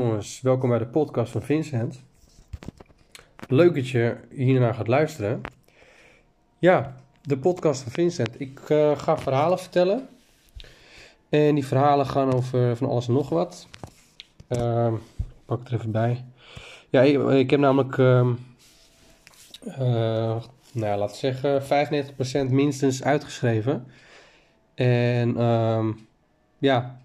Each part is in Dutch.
Jongens, welkom bij de podcast van Vincent. Leuk dat je hiernaar gaat luisteren. Ja, de podcast van Vincent. Ik eh, ga verhalen vertellen. En die verhalen gaan over van alles en nog wat. Ehm, pak het er even bij. Ja, ik, ik heb namelijk, eh, nou ja, we zeggen, 95% minstens uitgeschreven. En ehm, ja,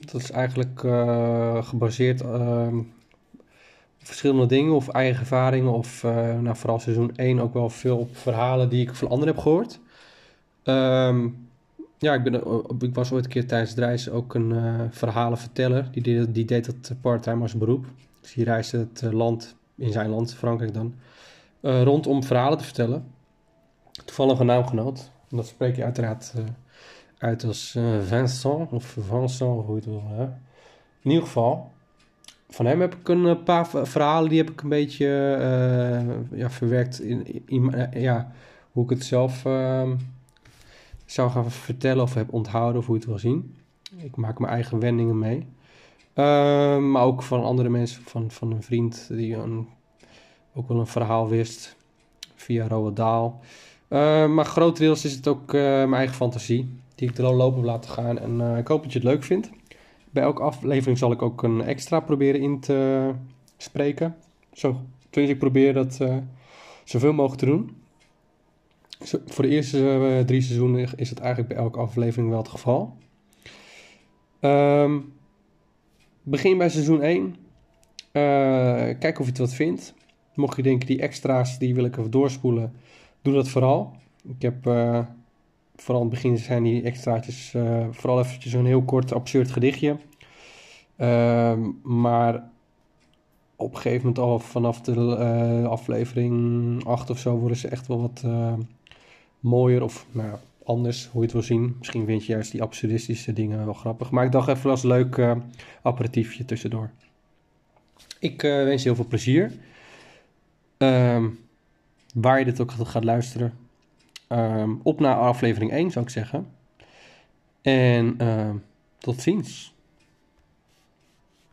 dat is eigenlijk eh, gebaseerd ehm, op verschillende dingen of eigen ervaringen. Of uh, nou, vooral seizoen 1 ook wel veel op verhalen die ik van anderen heb gehoord. Ehm, ja, ik, ben, ik was ooit een keer tijdens het reizen ook een uh, verhalenverteller. Die deed, die deed dat parttime als beroep. Dus die reisde het land, in zijn land, Frankrijk dan, rondom verhalen te vertellen. Toevallig een naamgenoot. En dat spreek je uiteraard uit als uh, Vincent, of Vincent, hoe het wil. Hè? In ieder geval, van hem heb ik een eh, paar verhalen, die heb ik een beetje uh, ja, verwerkt in, in, ja, hoe ik het zelf uh, zou gaan vertellen of heb onthouden, of hoe je het wil zien. Ik maak mijn eigen wendingen mee. Ehm, maar ook van andere mensen, van, van een vriend die een, ook wel een verhaal wist via Roald Daal. Uh, maar grotendeels is het ook mijn eigen fantasie die ik er al lopen heb laten gaan. En uh, ik hoop dat je het leuk vindt. Bij elke aflevering zal ik ook een extra proberen in te spreken. Zo, dus ik probeer dat uh, zoveel mogelijk te doen. Voor de eerste uh, drie seizoenen is het eigenlijk bij elke aflevering wel het geval. Um, begin bij seizoen 1. kijk of je het wat vindt. Mocht je denken, die extra's, die wil ik even doorspoelen. Doe dat vooral. Ik heb vooral in het begin zijn die extraatjes uh, vooral eventjes een heel kort absurd gedichtje. Uh, maar op een gegeven moment al vanaf de uh, aflevering 8 of zo worden ze echt wel wat uh, mooier of nou, anders, hoe je het wil zien. Misschien vind je juist die absurdistische dingen wel grappig. Maar ik dacht even als leuk aperitiefje tussendoor. Ik wens je heel veel plezier. Ehm, waar je dit ook gaat luisteren. Um, op naar aflevering 1 zou ik zeggen. En uh, tot ziens.